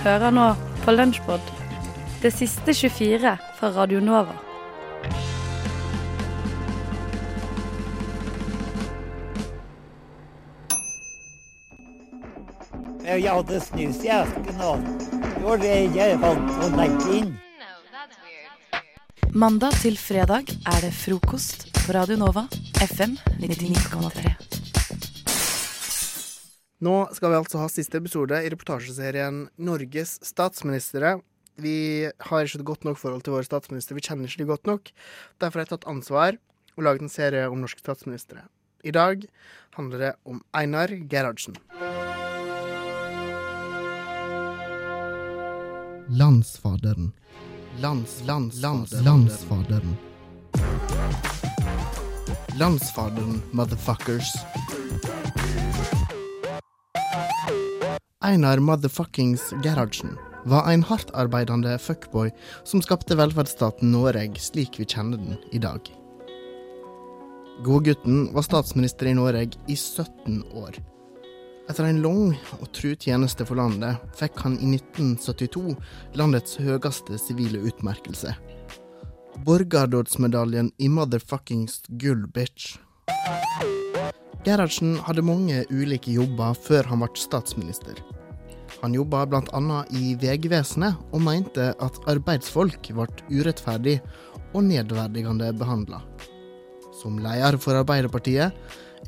Hører nå på Lunsjpod, det siste 24 fra Radio Nova. Jeg hadde snus i esken og det var det jeg valgte å legge inn. Mandag til fredag er det frokost på Radio Nova, FM 99,3. Nå skal vi altså ha siste episode i reportasjeserien Norges statsministre. Vi har ikke et godt nok forhold til våre statsministre, vi kjenner ikke de godt nok. Derfor har jeg tatt ansvar og laget en serie om norske statsministre. I dag handler det om Einar Gerhardsen. Landsfaderen. Lands, lands, lands, landsfaderen. Landsfaderen, motherfuckers. Einar motherfuckings Gerhardsen var en hardtarbeidende fuckboy som skapte velferdsstaten Norge slik vi kjenner den i dag. Godgutten var statsminister i Norge i 17 år. Etter en lang og tru tjeneste for landet fikk han i 1972 landets høyeste sivile utmerkelse. Borgardådsmedaljen i motherfuckings gull, bitch. Gerhardsen hadde mange ulike jobber før han ble statsminister. Han jobba bl.a. i Vegvesenet, og mente at arbeidsfolk ble urettferdig og nedverdigende behandla. Som leder for Arbeiderpartiet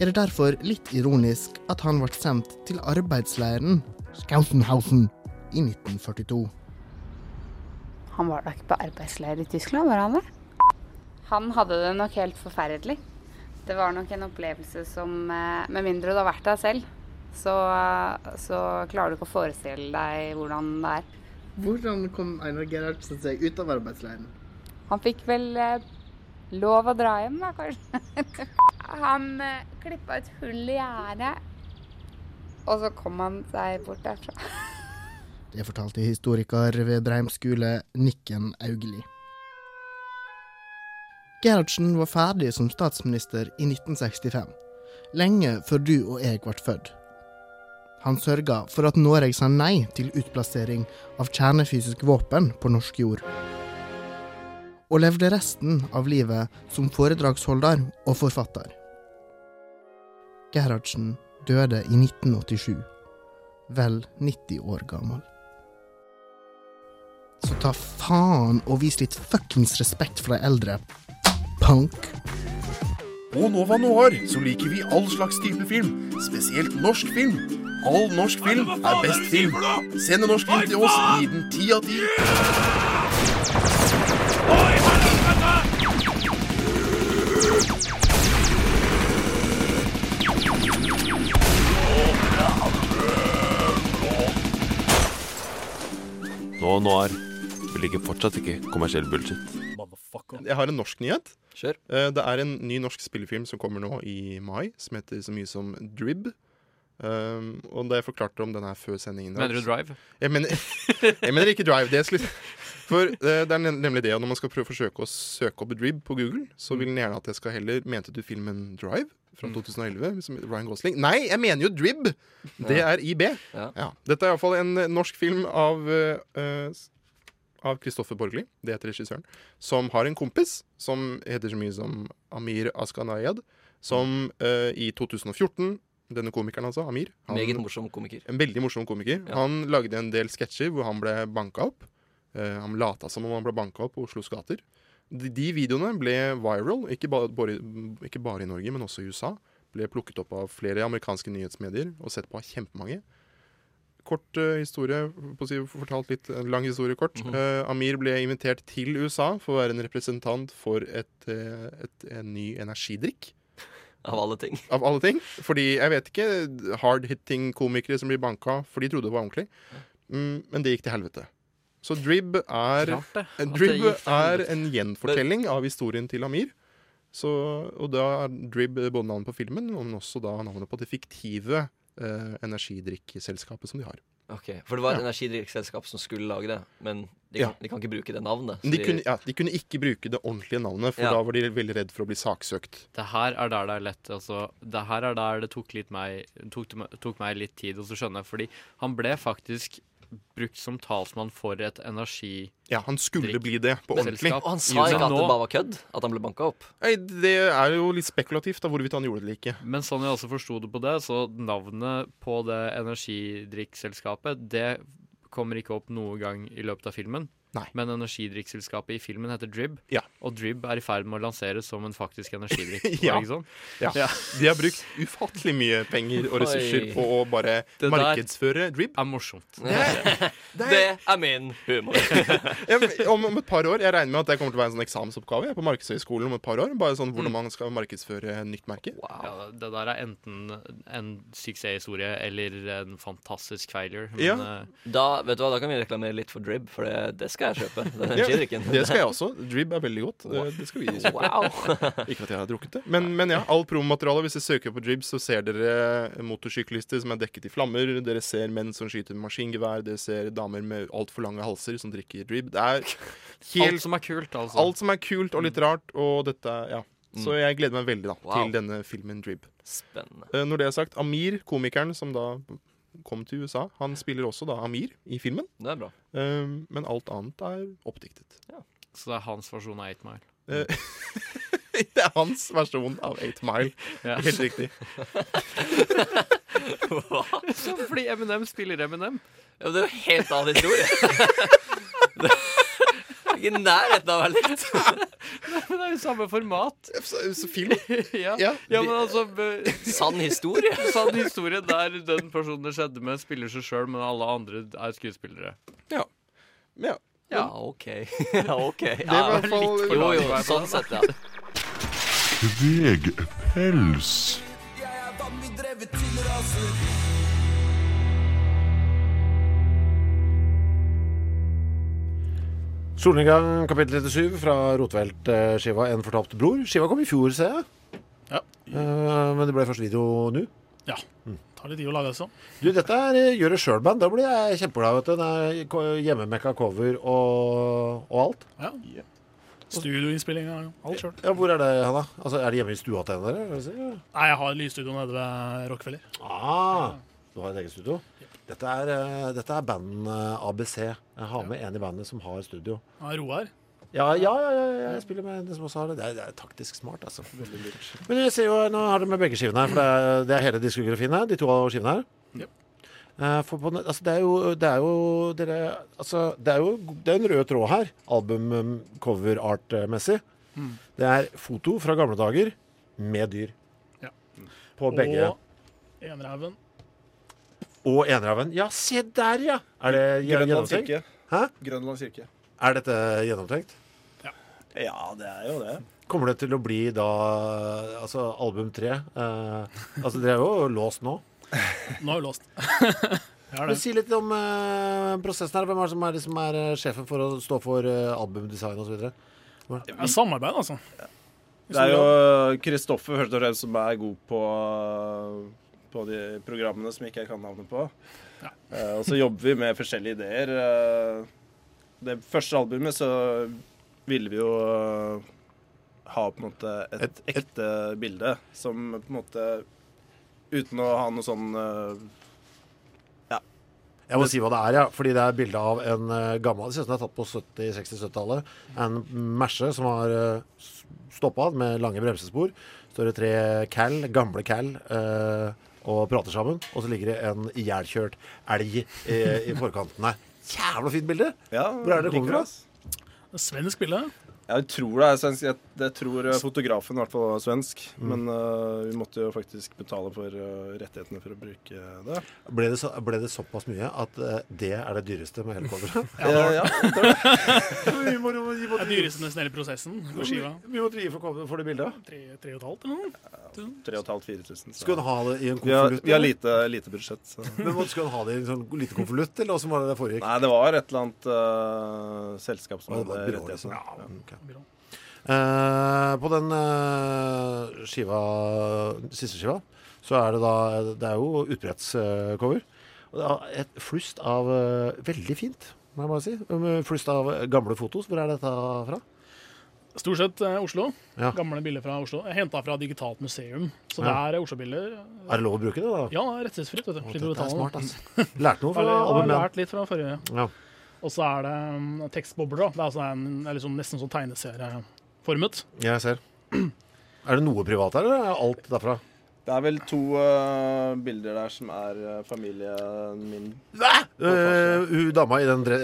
er det derfor litt ironisk at han ble sendt til arbeidsleiren Skausenhausen i 1942. Han var da ikke på arbeidsleir i Tyskland, var han det? Han hadde det nok helt forferdelig. Det var nok en opplevelse som eh, Med mindre du har vært der selv, så, så klarer du ikke å forestille deg hvordan det er. Hvordan kom Einar Gerhardsen seg ut av arbeidsleiren? Han fikk vel eh, lov å dra hjem, da, kanskje. han eh, klippa et hull i gjerdet, og så kom han seg bort derfra. Det fortalte historiker ved Breim skole Nikken Augeli. Gerhardsen var ferdig som statsminister i 1965, lenge før du og jeg ble født. Han sørga for at Norge sa nei til utplassering av kjernefysisk våpen på norsk jord. Og levde resten av livet som foredragsholder og forfatter. Gerhardsen døde i 1987, vel 90 år gammel. Så ta faen og vis litt fuckings respekt for de eldre. Punk. På Nova Noir så liker vi all slags type film, spesielt norsk film. All norsk film er best film. Send en norsk film til oss, gi den ti av ti. Nå og Vi ligger fortsatt ikke kommersiell bullshit. Jeg har en norsk nyhet. Kjør. Eh, Det er en ny norsk spillefilm som kommer nå i mai, som heter så mye som Drib. Um, og da jeg forklarte om den her før sendingen Mener du Drive? Jeg mener, jeg mener ikke Drive. Det er. For eh, det er nemlig det at når man skal prøve å forsøke å søke opp Drib på Google, så vil den gjerne at jeg skal heller Mente du filmen Drive fra 2011? Som Ryan Gosling? Nei, jeg mener jo Drib! Det er IB. Ja. Dette er iallfall en eh, norsk film av eh, av Kristoffer Borgli, det heter regissøren, som har en kompis som heter så mye som Amir Askanayad, som uh, i 2014 Denne komikeren, altså, Amir. han- Meget morsom komiker. En veldig morsom komiker. Ja. Han lagde en del sketsjer hvor han ble banka opp. Uh, han lata som om han ble banka opp på Oslos gater. De, de videoene ble viral, ikke bare, bare, ikke bare i Norge, men også i USA. Ble plukket opp av flere amerikanske nyhetsmedier og sett på av kjempemange. Kort uh, historie, si, fortalt litt lang historie kort. Mm -hmm. uh, Amir ble invitert til USA for å være en representant for et, eh, et, en ny energidrikk. Av alle ting. Av alle ting. Fordi jeg vet ikke hard-hitting komikere som blir banka, for de trodde det var ordentlig. Mm, men det gikk til helvete. Så Drib er, Drib er en gjenfortelling av historien til Amir. Så, og da er Drib både navnet på filmen, men også da navnet på det fiktive eh, energidrikkselskapet som de har. Ok, For det var et Ja. energidrikkselskap som skulle lage det, men de Ja. kan, de kan ikke bruke det navnet. så Men de kunne, ja, de kunne ikke bruke det ordentlige navnet, for Ja. da var de veldig redd for å bli saksøkt. Det her er der det er lett. Altså, det her er der det tok, litt meg, tok, tok meg litt tid å skjønne. Fordi han ble faktisk brukt som talsmann for et energi... Ja, han skulle bli det på ordentlig. Og han sa ikke at det bare var kødd? At han ble banka opp? Nei, Det er jo litt spekulativt da, hvorvidt han gjorde det eller ikke. Men sånn jeg også forsto det på det, så navnet på det energidrikkselskapet, det kommer ikke opp noen gang i løpet av filmen. Nei. Men energidrikkselskapet i filmen heter Drib, Ja. og Drib er i ferd med å lanseres som en faktisk energidrikk. Ja. Ikke sånn? Ja. Ja. De har brukt ufattelig mye penger og ressurser på å bare Det der- markedsføre Drib. Er morsomt. Det er min humor. Om, om et par år, Jeg regner med at det kommer til å være en sånn eksamensoppgave jeg, på Markedshøgskolen om et par år. Bare sånn Hvordan man skal markedsføre nytt merke. Ja, det der er enten en suksesshistorie eller en fantastisk failure. Men Ja. eh, Da vet du hva, da kan vi reklamere litt for Drib, for det, det skal jeg kjøpe. Den Ja, energidrikken. det skal jeg også. Drib er veldig godt. Det, det skal vi kjøpe. Wow. Ikke at jeg har drukket det. Men, men ja, all promomateriale. Hvis dere søker på Drib, så ser dere motorsyklister som er dekket i flammer. Dere ser menn som skyter med maskingevær. Dere ser damer med altfor lange halser som drikker Drib. Det er helt alt som er kult, altså. alt som er kult og litt rart, og dette Ja. Så jeg gleder meg veldig da Wow. til denne filmen Drib. Spennende. Eh, Når det er sagt, Amir, komikeren som da kom til USA, han spiller også da Amir i filmen. Det er bra. Um, Men alt annet er oppdiktet. Så det er hans versjon av 8 Mile. Eh, Det er hans versjon av 8 Mile. Ja. Helt riktig. Så fordi Eminem spiller Eminem. Ja, det er jo helt annen historie. Er i nærheten av å være likt. Men det er jo samme format. Så, så film. ja. Ja. ja, men altså Sann historie. Sann historie der den personen det skjedde med, spiller seg sjøl, men alle andre er skuespillere. Ja. ja. Ja, OK. Ja, ok. Det var i hvert fall litt for Jo, jo, sånn sett, ja. Kvegpels. Solnedgang kapittel 37 fra Rotevelt-skiva En fortapt bror. Skiva kom i fjor, ser jeg. Ja. Uh, men det ble først video nå. Ja. Tar litt tid å lage, det sånn. Du, dette er eh, gjør det sjøl-band. Da blir jeg kjempeglad. vet du. Det er hjemmemekka cover og, og alt. Ja. Studioinnspillinga, alt sjøl. Ja, Hvor er det, Hanna? Altså, Er det hjemme i stua til henne? Nei, jeg har lysstudio nede ved Rockefeller. Ah, du har et eget studio? Dette er, eh, dette er band eh, ABC. Jeg har med en i bandet som har studio. Ja, Roar. Ja, ja, ja, ja, jeg spiller med en som også har det. Det er, det er taktisk smart, altså. Men jeg ser jo, nå har dere med begge skivene her, for det er, det er hele diskografien her. De to skivene her. Yep. Eh, på, altså det er jo Det er jo dere Altså, det er jo det er en rød tråd her, album-cover art-messig. Mm. Det er foto fra gamle dager med dyr. Ja. På begge. Og Enerhaugen. Og Enerhaugen. Ja, se der, ja! Er det gjennomtenkt? Hæ? Grønland kirke. Er dette gjennomtenkt? Ja, det er jo det. Kommer det til å bli da Altså album tre? Eh, altså dere er jo låst nå. Nå er vi låst. ja, Men. Si litt om eh, prosessen her. Hvem er det som er, liksom er eh, sjefen for å stå for eh, albumdesign osv.? Det er samarbeid, altså. Det er jo Kristoffer først og fremst som er god på, på de programmene som ikke jeg kan navnet på. Eh, og så jobber vi med forskjellige ideer. Uh, det første albumet så ville vi jo eh, ha på en måte et, ekte bilde som på en måte Uten å ha noe sånn Ja. Jeg må si hva det er, ja. Fordi det er bilde av en gammel Det ser ut som det er tatt på 70-, 60-70-tallet. En Merce som har uh, stoppa med lange bremsespor. Står det tre Cal, gamle Cal, eh, og prater sammen. Og så ligger det en ihjelkjørt elg eh, i forkanten her. Jævla fint bilde! Ja, Hvor er det det kommer fra? Svensk bilde. Jeg tror det er svensk. Jeg, jeg tror eh, fotografen i hvert fall var svensk. Mm. Men uh, vi måtte jo faktisk betale for uh, rettighetene for å bruke det. Ble det, så, ble det såpass mye at uh, det er det dyreste med hele coveret? Ja, det var- ja, vi må, vi må, Det er dyreste nesten hele prosessen på skiva. Vi måtte gi for, for det bildet. Tre, tre og et halvt eller noe. 3500-4000. Skulle hun ha det i en konvolutt? vi har lite, lite budsjett. Så. Men Skulle hun ha det i en sånn lite konvolutt, eller hvordan var det det foregikk? Nei, det var et eller annet selskap som det hadde et liksom. rettighetene. Ja, ok. Byrå. Eh, på den eh, skiva, siste skiva, så er det da Det er jo utbredtscover. Og det er et flust av eh, Veldig fint, må jeg bare si. Um, Flust av gamle fotos. Hvor er dette fra? Stort sett Oslo. Ja. Gamle bilder fra Oslo. Henta fra Digitalt museum. Så Ja. det er Oslo-bilder. Er det lov å bruke det, da? Ja, rettighetsfritt. vet du. Slipper å betale. Lærte noe fra albumet? Lært litt fra forrige. Ja. Og så er det um, tekstbobler. da. Det er, altså en, er liksom nesten sånn tegneserieformet. Jeg ser. Er det noe privat her, eller er alt derfra? Det er vel to uh, bilder der som er uh, familien min. Uh, hun dama i den dre...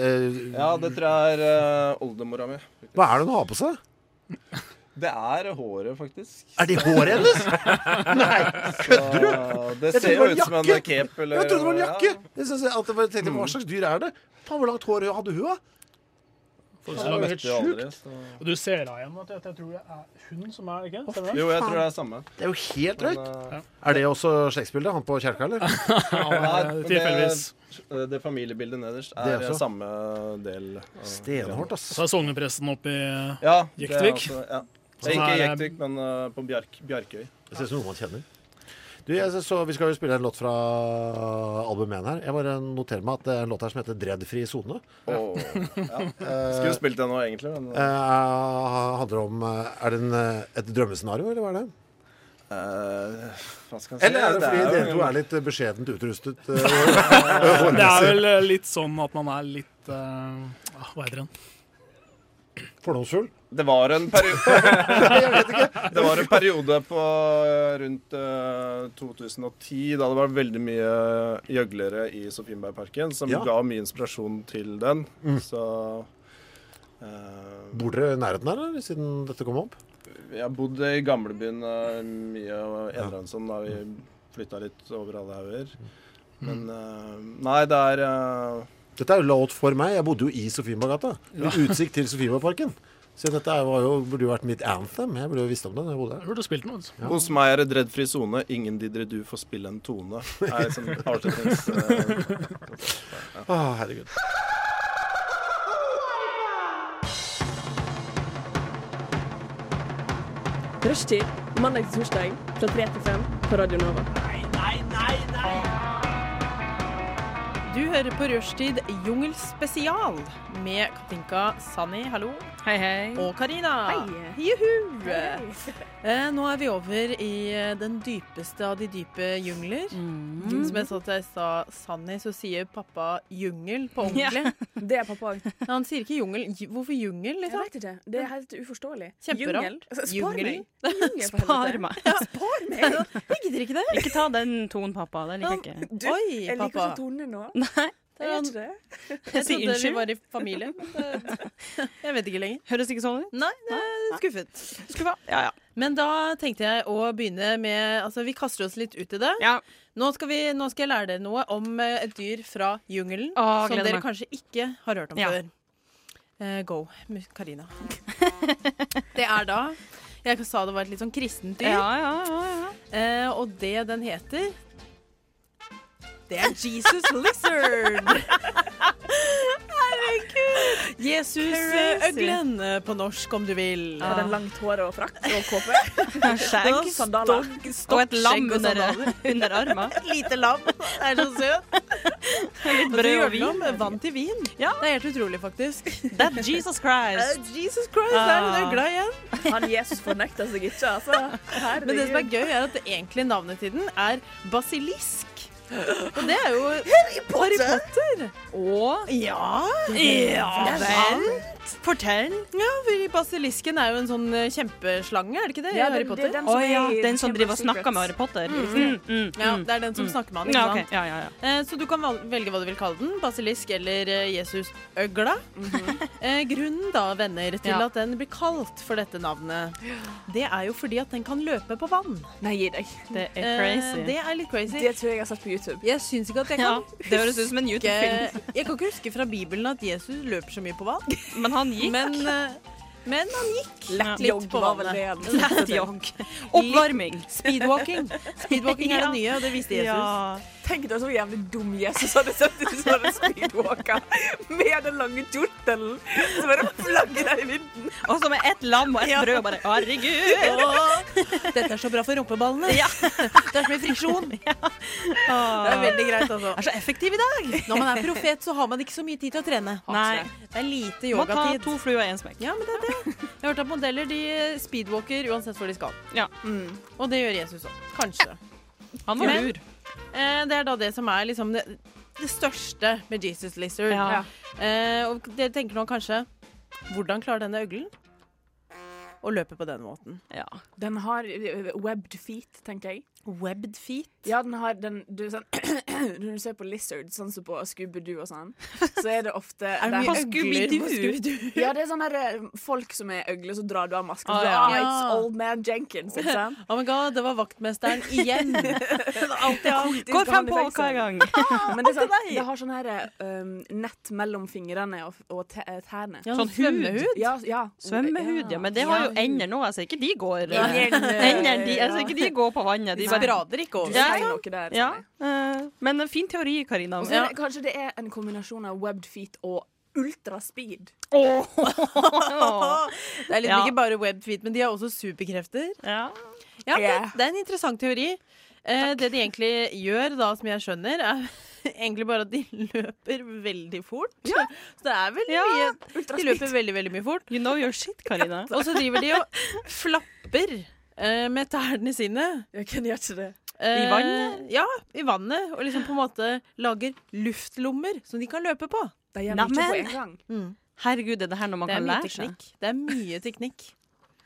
Ja, det tror jeg er uh, oldemora mi. Hva er det hun har på seg? Det er håret, faktisk. Er det håret hennes? Nei, kødder du? Det ser jo ut som en jakke. cape. Eller, Jeg trodde det var en jakke! Jeg synes at jeg tenkte, Hva slags dyr er det? Faen, Hvor langt hår hadde hun, da? Ja, det det er helt jeg sjukt. Og du ser henne igjen. At jeg, jeg tror det er hun som er ikke? Jo, jeg tror det er samme. Det er jo helt drøyt. Men, eh, Er det også slektsbildet? Han på kjerka, eller? Nei, tilfeldigvis. Det, det familiebildet nederst Det er også? samme del. Stenhårt, ass. Så er sognepresten oppe i Ja, det er Jektvik. Som Ikke er- Jektvik, men uh, på Bjerk, Bjarkøy. Det ser ut som noe man kjenner. Du, jeg, så Vi skal jo spille en låt fra albumet her. Jeg bare noterer meg at det er en låt her som heter 'Dreddfri sone'. Oh, ja. Skulle spilt den nå, egentlig. Men, Uh, handler om eh, Er det en, eh, et drømmescenario, eller hva er det? Uh, skal si? Eller er det fordi jo dere to er litt beskjedent utrustet? Uh, Det er vel eh, litt sånn at man er litt eh, ah, Hva heter den? Fordomsfull? Det var en periode Det var en periode på eh, rundt eh, 2010 da det var veldig mye gjøglere i Sofienbergparken, som Ja. ga mye inspirasjon til den. Mm. Så uh, Bor dere i nærheten her, eller, siden dette kom opp? Vi har bodd i gamlebyen eh, mye og sånn, da vi flytta litt over alle hauger. Men uh, nei, det er uh, Dette er jo låt for meg. Jeg bodde jo i Sofienberggata. Med Ja. utsikt til Sofienbergparken. Så dette er- var jo, burde jo vært mitt anthem. Jeg burde jo visst om det jeg bodde. Burde spilt noe. vet du. Hos meg er det dreddfri sone. Ingen didgeridoo får spille en tone. Er sånn avslutnings... eh, Å, herregud. Rushtid mandag til torsdag fra 3 til 5 på Radio Nova. Nei, nei, nei, nei! Du hører på Rushtid Jungelspesial med Katinka Sanni, hallo. Hei, hei. Og Karina. Hei. Juhu. Hei. Eh, nå er vi over i eh, den dypeste av de dype jungler. Mm. Som jeg sa til i Sanni, så sier pappa jungel på ordentlig. Det er pappa òg. Han sier ikke jungel. Hvorfor jungel, Jeg liksom? vet ikke. Det er helt uforståelig. Kjemperart. Jungel. Spar meg. Jungel, Spar meg. Ja, spar meg. Jeg gidder ikke det. Ikke ta den tonen, pappa. Det liker jeg ikke. Du, Oi, jeg liker ikke tonen nå. Nei. Det Jeg gjør ikke det. Jeg Si trodde vi unnskyld. var i familie. Jeg vet ikke lenger. Høres ikke sånn ut? Nei, er skuffet. Skuffa. Ja, ja. Men da tenkte jeg å begynne med Altså, vi kaster oss litt ut i det. Ja. Nå, skal vi, nå skal jeg lære dere noe om eh, et dyr fra jungelen Å, som dere meg. kanskje ikke har hørt om Ja. før. Uh, go, Karina. det er da Jeg sa det var et litt sånn kristent dyr. Ja, ja, ja, ja. Uh, og det den heter Det er Jesus Lizard. Herregud! Jesus-øglen eh, på norsk, om du vil. Er den langt hår og frakk og kåpe? Skjegg. Sandaler. Stokk, Og et lam under, under armen. Et lite lam. Det er så søt. Litt brød og vin. vann til vin. Ja. Det er helt utrolig, faktisk. That Jesus Christ. Uh, Jesus Christ, der er Ah. du igjen. Han Jesus fornekter seg ikke, altså. Men det som er gøy, er at egentlig navnet til den er basilisk. Og det er jo Harry Potter! Og Ja, Ja vel. Fortell. Ja, for basilisken er jo en sånn eh, kjempeslange, er det ikke det? Ja, Harry Potter? det er den som er ja, den som driver og snakker med Harry Potter. Mm. Mm, mm, Ja, mm. det er den som Mm. snakker med han, ikke sant? Ja, ja, ja. Eh, Så du kan velge hva du vil kalle den. Basilisk eller eh, Jesusøgla. -hmm. Grunnen da, venner, til Ja. at den blir kalt for dette navnet, det er jo fordi at den kan løpe på vann. Nei, gi deg. Det er Eh, crazy. Det er litt crazy. Det tror jeg jeg har sett på YouTube. Jeg syns ikke at jeg Ja, kan det høres ut som en YouTube-film. Jeg kan ikke huske fra Bibelen at Jesus løper så mye på vann. Men han gikk. Men, eh, men han gikk Lett jogg på var vel vannet. det Lett jogg. Oppvarming. Speedwalking. Speedwalking er det nye, og det visste Jesus. Ja. Tenk deg så jævlig dum Jesus hadde sett ut som en speedwalker med den lange kjortelen som bare flagger der i vinden. Og så med ett lam og ett Ja. brød og bare Herregud! Åh, dette er så bra for rumpeballene. Ja. Det er så mye friksjon. Det er veldig greit, altså. Er så effektiv i dag. Når man er profet, så har man ikke så mye tid til å trene. Nei. Det er lite yogatid. Man tar to fluer i en smekk. Ja, men det er Jeg har hørt at modeller de speedwalker uansett hvor de skal. Og det gjør Jesus òg. Kanskje. Han var lur. Eh, det er da det som er liksom det, det største med Jesus Lizard. Ja. Eh, og dere tenker nå kanskje Hvordan klarer denne øglen å løpe på den måten? Den har eh, webbed feet, tenker jeg. Webbed feet? Ja, den har den du, sånn, Når du ser på lizard, sånn som på Scooby-Doo og sånn, så er det ofte Er det de- mye Scooby-Doo? Ja, det er sånne der, eh, folk som er øgler, så drar du av masken. Ah, ja. ah, It's old man Jenkins, ikke sant? Oh my god, det var vaktmesteren igjen. Alltid alltid Går fem på hver gang. Men det, er sånn, det har sånn her um, nett mellom fingrene og, og eh, tærne. Ja, sånn svømmehud? Ja, ja. Svømmehud, ja. Men det har jo ender nå. Jeg ser ikke de går eh, Ender, de, Jeg ser ikke de går på vannet. De bare sprader ikke over. Sier noe der, Ja. Eh, Men en fin teori, Karina. Og så er kanskje det er en kombinasjon av webbed feet og ultraspeed. Det er liksom Ja. ikke bare webbed feet, men de har også superkrefter. Ja, det, det er en interessant teori. Eh, det de egentlig gjør, da, som jeg skjønner, er egentlig bare at de løper veldig fort. Ja. Så det er veldig Ja, mye De løper veldig, veldig mye fort. You know your shit, Karina. Og så driver de og flapper eh, med tærne sine. Jeg kan gjøre det. Eh, I vannet? Ja, i vannet. Og liksom på en måte lager luftlommer som de kan løpe på. De gjør mye på en gang. Mm. Herregud, er det her noe man Det er kan lære seg? Det er mye teknikk.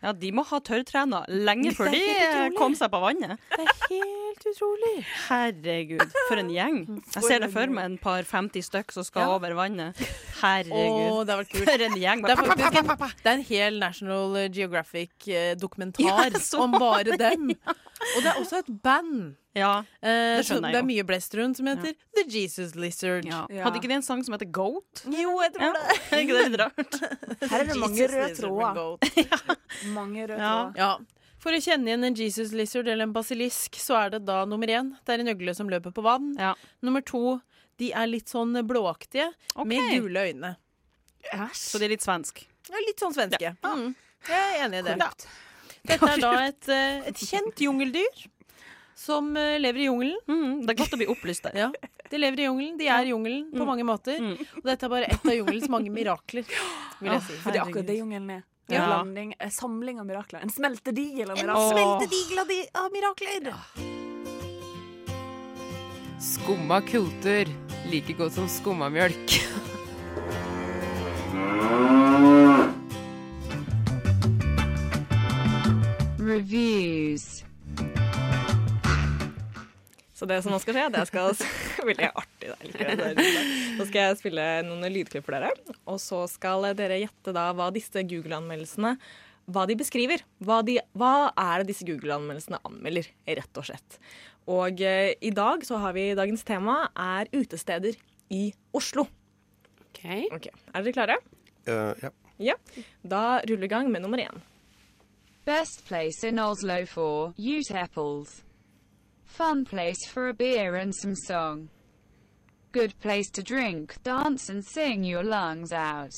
Ja, de må ha tørrtrena lenge før de utrolig. kom seg på vannet. Det er helt utrolig. Herregud, for en gjeng. Jeg ser det for meg en par 50 stykk som skal Ja. over vannet. Herregud. oh. For en gjeng. Det er faktisk en, det er en hel National Geographic-dokumentar Ja, om bare dem. dem. Og det er også et band. Ja, Eh, det skjønner det er mye blest rundt som heter The Jesus Lizard. Hadde ikke de en sang som heter Goat? Jo, jeg tror det. Er ikke det litt rart? Her er det mange røde tråder. Mange røde tråder. ja. For å kjenne igjen en Jesus Lizard eller en basilisk, så er det da nummer én. Det er en øgle som løper på vann. Nummer to, de er litt sånn blåaktige med gule øyne. Så de er litt svensk? Ja, litt sånn svenske. Mm. Jeg er enig i det. Dette er da et, eh, et kjent jungeldyr som eh, lever i jungelen. det er godt å bli opplyst der. Ja, de lever i jungelen. De er jungelen på Mm. mange måter. Og dette er bare ett av jungelens mange mirakler, vil jeg si. for det er akkurat det jungelen er. En Ja. blanding, en samling av mirakler. En smeltedigel av mirakler. En smeltedigel av, av mirakler. Skumma kultur. Like godt som skummamjølk. Reviews. Så det som nå skal skje, det skal veldig artig. Nå skal jeg spille noen lydklipp for dere. Og så skal dere gjette da hva disse Google-anmeldelsene hva de beskriver. Hva, de, hva er det disse Google-anmeldelsene anmelder, rett og slett. Og eh, i dag så har vi dagens tema er utesteder i Oslo. Ok, Er dere klare? Uh, ja. Ja. Da ruller vi i gang med nummer én. Best place in Oslo for uteppels. Fun place for a beer and some song. Good place to drink, dance and sing your lungs out.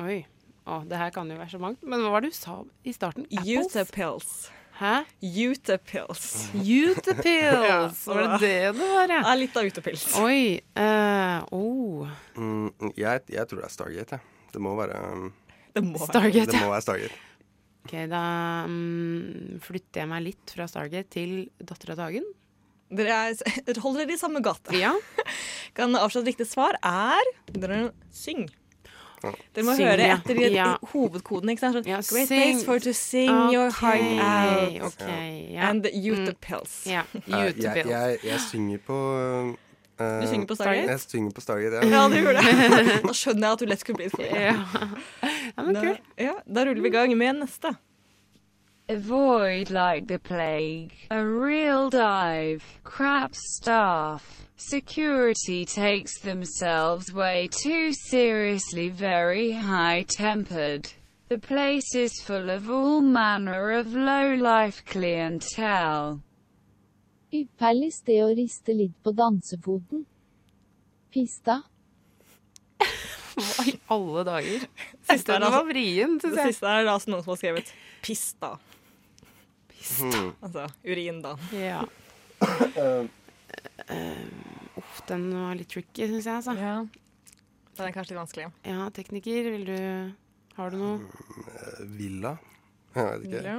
Oi. Å, det her kan jo være så mangt. Men hva var det du sa i starten? Utepils. Hæ? Utepils. Utepils! Var det det det var, ja? Ja, litt av utepils. Oi. Uh, oh. Mm, jeg, jeg tror det er Stargate, jeg. Det må være um, Det må Stargate, Det må være Stargate. Ok, da um, flytter jeg meg litt fra Stargate til Datter av dagen. Dere er, holder dere i samme gate. Ja. Kan avsløre at riktig svar er dere, syng. Dere må Syng, høre etter Ja. hovedkoden. Ikke sant? Sånn, Ja, Great place for to sing your heart out. Okay, yeah. And Mm. Yeah. Ja, Eh, jeg, jeg, jeg synger på eh, Du synger på eh, Stargate? Jeg synger på Stargate, Ja, du gjorde det. Da skjønner jeg at du lett skulle bli for Ja. da, ja, da ruller vi i gang med neste. Avoid like the plague. A real dive. Crap staff. Security takes themselves way too seriously, very high tempered. The place is full of all manner of low life clientele. Ypperlig sted å riste litt på dansefoten. Pista. Hva i alle dager? Siste er den altså- var vrien, syns Det jeg. siste er altså noen som har skrevet pista. Hmm. Altså urin, da. Ja. Eh, uff, den var litt tricky, syns jeg, altså. Ja. Den er kanskje litt vanskelig. Ja, tekniker, vil du Har du noe? Eh, Villa? Jeg vet ikke. Ja.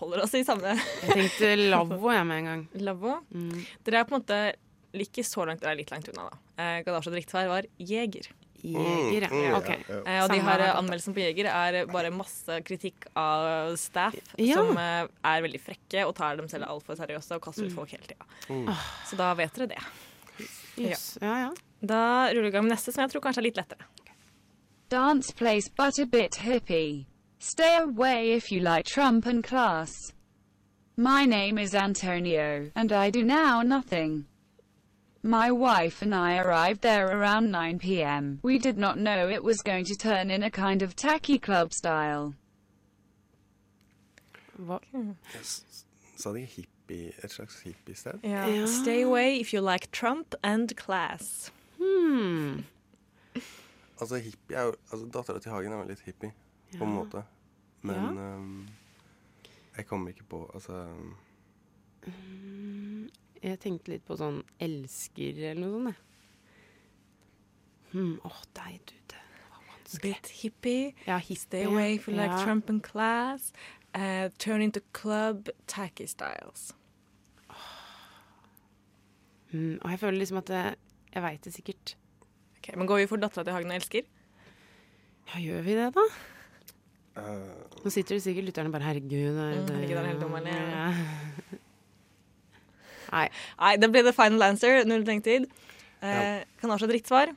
Holder oss i samme Jeg tenkte lavvo jeg med en gang. Lavvo? Dere er på en måte ikke så langt, dere er litt langt unna, da. Eh, Gadasje og riktig var Jeger. Jeger, ja. Mm, ja, Eh, og de har anmeldelsen på Jeger er bare masse kritikk av staff Ja. som eh, er veldig frekke og tar dem selv altfor seriøst og kaster ut Mm. folk hele tida. Mm. Så da vet dere det. Yes. Ja, ja. Da ruller vi i gang med neste, som jeg tror kanskje er litt lettere. Dance place but a bit hippie. Stay away if you like Trump and class. My name is Antonio, and I do now nothing. My wife and I arrived there around 9 p.m. We did not know it was going to turn in a kind of tacky club style. Hva? S- Sa de hippie, et slags hippiested? Ja. Stay away if you like Trump and class. Hmm. Altså, hippie er jo altså, Dattera til Hagen er jo litt hippie, på en måte. Men Ja. um, jeg kommer ikke på Altså um. Jeg tenkte litt på sånn elsker eller noe sånt, jeg. Hmm. Åh, deg du, det var vanskelig. Bit hippie. Ja, hippie. Stay away from like Ja. Trump and class. Uh, turn into club tacky styles. Mm, og jeg føler liksom at jeg, jeg veit det sikkert. Ok, Men går vi for dattera til Hagen og elsker? Ja, gjør vi det, da? Eh, Nå sitter det sikkert lytterne bare Herregud, er Mm, det ikke er det helt eller? Ja. Nei. Nei, det ble the final answer. Null tenketid. Eh. Kan avslå drittsvar.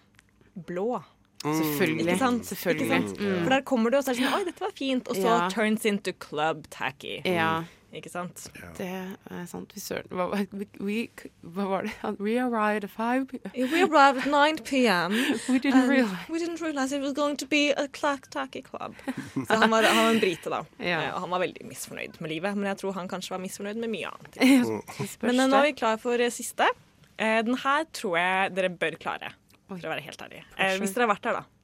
Blå. Selvfølgelig. Ikke sant? Selvfølgelig. Ikke sant? Mm. For der kommer du, og så er det sånn Oi, dette var fint. Og så Ja. turns into club tacky. Ja. Ikke sant? Det er sant. Vi søren hva, hva var det? We arrived at five We arrived at 9 p.m. We didn't realize. We didn't realize it was going to be a clack tacky club. Så han var, han var en brite, da. Ja. Eh, Og han var veldig misfornøyd med livet. Men jeg tror han kanskje var misfornøyd med mye annet. Mm. Men eh, nå er vi klar for eh, siste. Eh, Den her tror jeg dere bør klare, for å være helt ærlig. Eh, hvis dere har vært her, da.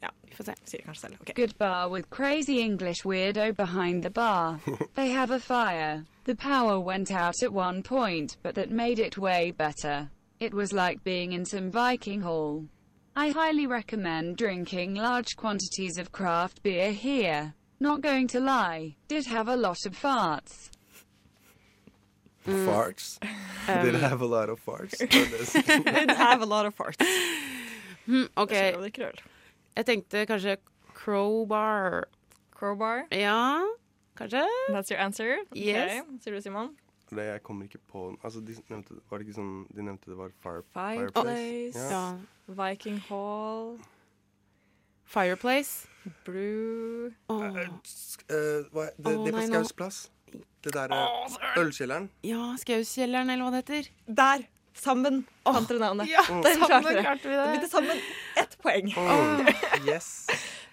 Ja, vi får se. Sier det kanskje selv. Ok. Good bar with crazy English weirdo behind the bar. they have a fire. The power went out at one point, but that made it way better. It was like being in some Viking hall. I highly recommend drinking large quantities of craft beer here. Not going to lie, did have a lot of farts. Farts? Um, Did have a lot of farts? Var Did have a lot of farts. Hmm, OK. Jeg tenkte kanskje crowbar. Crowbar? Ja, kanskje? That's your answer? Yes. Okay. Sier du, Simon? Det jeg kommer ikke på Altså, de nevnte, var det ikke sånn De nevnte det var fire, Fireplace. Ja. Viking Hall. Fireplace. Brew. uh, hva, det, oh, det på nei, nå- Skaus plass. Det derre ølkjelleren. Ja, Skauskjelleren, eller hva det heter. Der! Sammen fant dere navnet. ja, Den sammen klarte dere. klarte vi det. Det ble til sammen ett poeng. Oh, yes.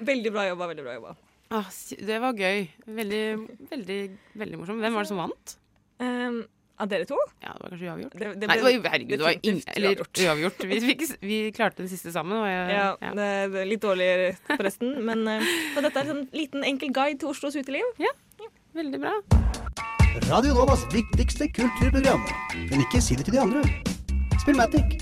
Veldig bra jobba. veldig bra jobba. Ah, det var gøy. Veldig, veldig, veldig morsomt. Hvem var det som vant? Um, av dere to? Ja, det var kanskje uavgjort. Det, det Nei, det var, herregud, det var ing, eller uavgjort. Vi, fikk, vi klarte den siste sammen. Og jeg, Ja, ja. Det, det er litt dårlig forresten. Men uh, dette er en sånn liten enkel guide til Oslos uteliv. Ja, veldig bra. Radio Novas viktigste kulturprogram. Men ikke si det til de andre. Spillmatic.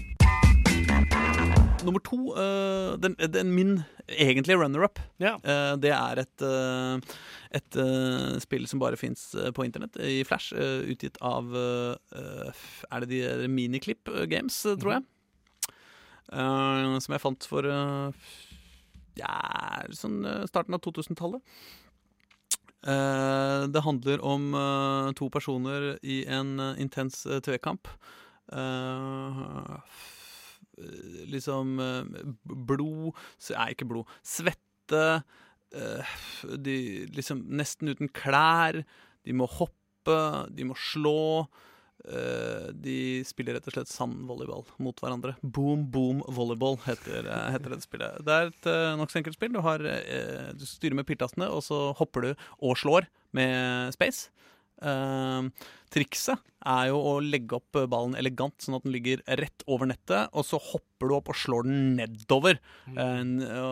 Nummer to, eh, den, den min egentlige runner-up, ja. det er et, eh, et eh, spill som bare fins på internett, i Flash, eh, utgitt av eh, Er det de Miniklipp Games, eh, tror jeg? Mm. som jeg fant for eh, ja, sånn eh, starten av 2000-tallet. Eh, det handler om eh, to personer i en eh, intens tvekamp. Liksom blod Nei, ikke blod. Svette. de liksom nesten uten klær. De må hoppe, de må slå. Eh, de spiller rett og slett sandvolleyball mot hverandre. Boom Boom Volleyball heter, eh, heter det spillet. Det er et uh, nokså enkelt spill. Du, har, eh, du styrer med piltastene, og så hopper du og slår med space. Eh, trikset er jo å legge opp ballen elegant, sånn at den ligger rett over nettet, og så hopper du opp og slår den nedover. Eh,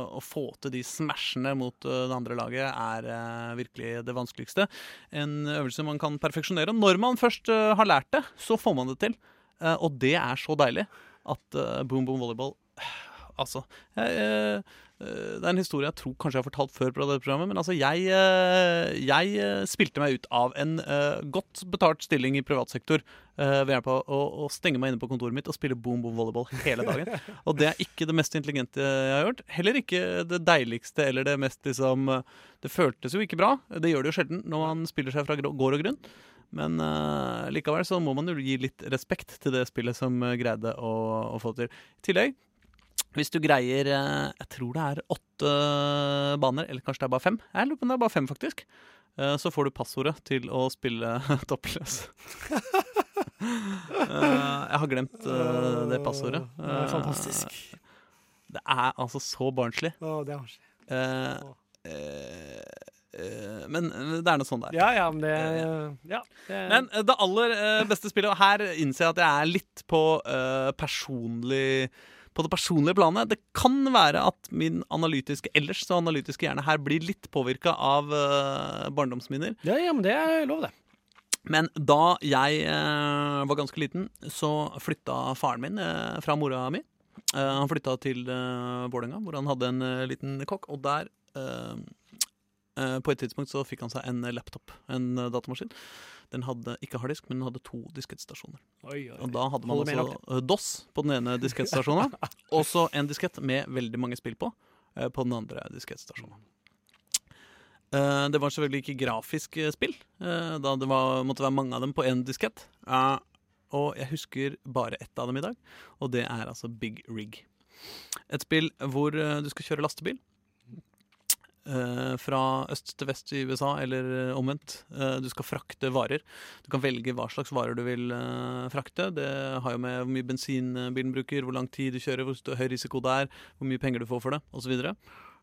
Å få til de smashene mot eh, det andre laget er eh, virkelig det vanskeligste. En øvelse man kan perfeksjonere. Når man først har lært det, så får man det til. Og det er så deilig at Boom Boom Volleyball altså jeg, eh, eh, Det er en historie jeg tror kanskje jeg har fortalt før på dette programmet, men altså jeg, eh, jeg spilte meg ut av en godt betalt stilling i privat sektor ved hjelp av å, å stenge meg inne på kontoret mitt og spille boom boom volleyball hele dagen. Og det er ikke det mest intelligente jeg har gjort. Heller ikke det deiligste eller det mest liksom Det føltes jo ikke bra. Det gjør det jo sjelden når man spiller seg fra gård og grunn. Men uh, likevel så må man jo gi litt respekt til det spillet som greide å, å få til. I tillegg, hvis du greier eh, Jeg tror det er åtte baner, eller kanskje det er bare fem. Jeg lurer på om det er bare fem, faktisk. Eh, så får du passordet til å spille toppløs. Eh, jeg har glemt eh, det passordet. Det er Eh, fantastisk. Det er altså så barnslig. Å, det er barnslig. Eh, eh, eh, men det er noe sånn der. Ja, ja, men det Ja. Det, Men eh, det aller eh, beste spillet, og her innser jeg at jeg er litt på eh, personlig på det personlige planet. Det kan være at min analytiske ellers så analytiske hjerne her blir litt påvirka av uh, barndomsminner. ja, ja, men det er lov, det. Men da jeg eh, var ganske liten, så flytta faren min eh, fra mora mi. Eh, han flytta til uh, Vålerenga, hvor han hadde en eh, liten kokk. Og der eh, eh, På et tidspunkt så fikk han seg en laptop, en eh, datamaskin. Den hadde ikke harddisk, men den hadde to diskettstasjoner. Og da hadde man Holder altså eh, DOS på den ene diskettstasjonen, og så en diskett med veldig mange spill på eh, på den andre diskettstasjonen. Eh, det var selvfølgelig ikke grafisk spill, da det var, måtte være mange av dem på én diskett. Og jeg husker bare ett av dem i dag, og det er altså Big Rig. Et spill hvor du skal kjøre lastebil. Eh, fra øst til vest i USA, eller eh, omvendt. Eh, du skal frakte varer. Du kan velge hva slags varer du vil frakte. Det har jo med hvor mye bensin bilen bruker, hvor lang tid du kjører, hvor høy risiko det er, hvor mye penger du får for det, osv.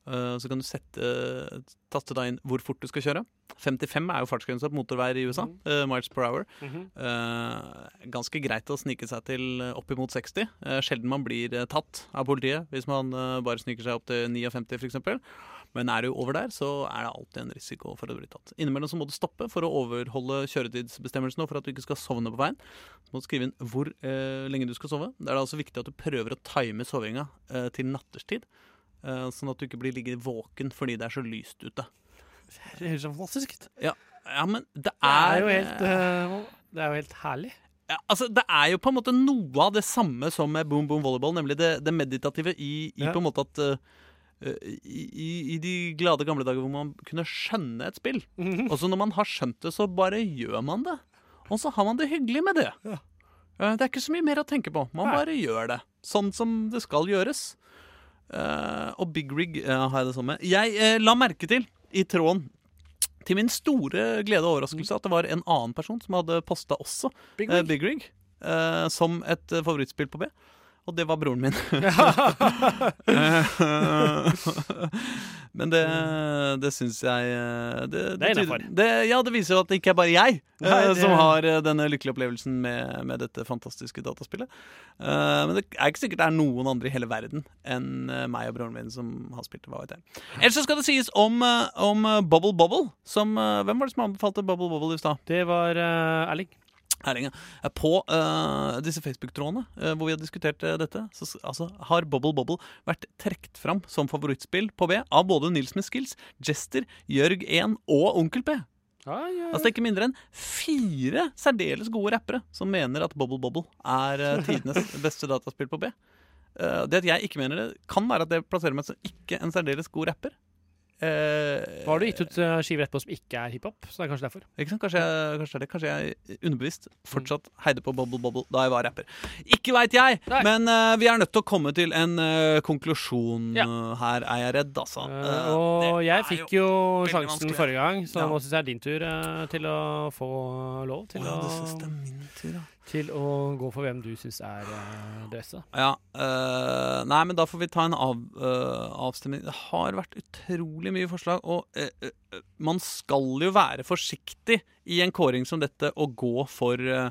Så kan du sette, taste deg inn hvor fort du skal kjøre. 55 er jo fartsgrensa på motorveier i USA. eh, miles per hour. Mhm. Eh, ganske greit å snike seg til oppimot 60. Eh, sjelden man blir tatt av politiet hvis man bare sniker seg opp til 59 f.eks. Men er du over der, så er det alltid en risiko for å bli tatt. Innimellom så må du stoppe for å overholde kjøretidsbestemmelsene og for at du ikke skal sovne på veien. Du må skrive inn hvor eh, lenge du skal sove. Det er da altså viktig at du prøver å time sovinga eh, til natterstid. eh, sånn at du ikke blir liggende våken fordi det er så lyst ute. Det høres så fantastisk ut. Ja, ja men det Det er er jo helt, eh, det er jo helt herlig. ja, altså, Det er jo på en måte noe av det samme som med Boom Boom Volleyball, nemlig det, det meditative i, i Ja. på en måte at eh, i, i- I de glade gamle dager hvor man kunne skjønne et spill. Mhm. Og så når man har skjønt det, så bare gjør man det. Og så har man det hyggelig med det. Eh, Det er ikke så mye mer å tenke på. Man bare gjør det. Sånn som det skal gjøres. Eh, og Big Rig eh, har jeg det samme. Jeg eh, la merke til i tråden til min store glede og overraskelse at det var en annen person som hadde posta også Big eh, Rig. Big Rig eh, som et eh, favorittspill på B. Og det var broren min. Eh, Men det, det syns jeg Det, Det, Det innenfor. det, ja, det viser jo at det ikke er bare jeg eh, Nei, det- som har eh, denne lykkelige opplevelsen med, med dette fantastiske dataspillet. Eh, men det er ikke sikkert det er noen andre i hele verden enn eh, meg og broren min som har spilt det. Hva vet jeg. Ellers så skal det sies om, eh, om Bubble Bubble. Som, eh, hvem var det som anbefalte Bubble Bobble i stad? Det var uh, Erling. Erling. Eh, På uh, disse Facebook-trådene uh, hvor vi har diskutert uh, dette, så altså, har Bubble Bobble vært trukket fram som favorittspill på B av både Nils med Skills, Jester, Jørg 1 og Onkel P. Altså Det Altså ikke mindre enn fire særdeles gode rappere som mener at Bubble Bobble er tidenes beste dataspill på B. Det at jeg ikke mener det, kan være at det plasserer meg som ikke en særdeles god rapper. Eh, Nå har du gitt ut eh, skiver etterpå som ikke er hiphop, så det er kanskje derfor. ikke sant? Kanskje jeg, kanskje, det. Kanskje jeg underbevisst fortsatt heide på Bubble Bobble da jeg var rapper. Ikke veit jeg, men uh, vi er nødt til å komme til en uh, konklusjon ja. her, er jeg redd, altså. Uh, og jeg fikk jo sjansen forrige gang, så Ja. nå syns jeg det er din tur eh, til å få lov til, Å, å, det er min tur, til å gå for hvem du syns er uh, beste. Ja, eh, Nei, men da får vi ta en av, eh, avstemning. Det har vært utrolig mye forslag, og eh, eh, man skal jo være forsiktig i en kåring som dette og gå for uh,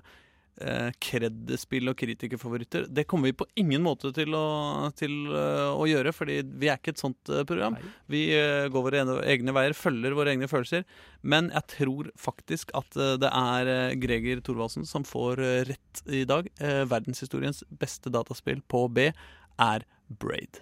kreddespill og kritikerfavoritter. Det kommer vi på ingen måte til å, til, eh, å gjøre, fordi vi er ikke et sånt eh, program. Vi eh, går våre egne veier, følger våre egne følelser. Men jeg tror faktisk at eh, det er eh, Greger Thorvaldsen som får eh, rett i dag. Eh, verdenshistoriens beste dataspill på B er Braid.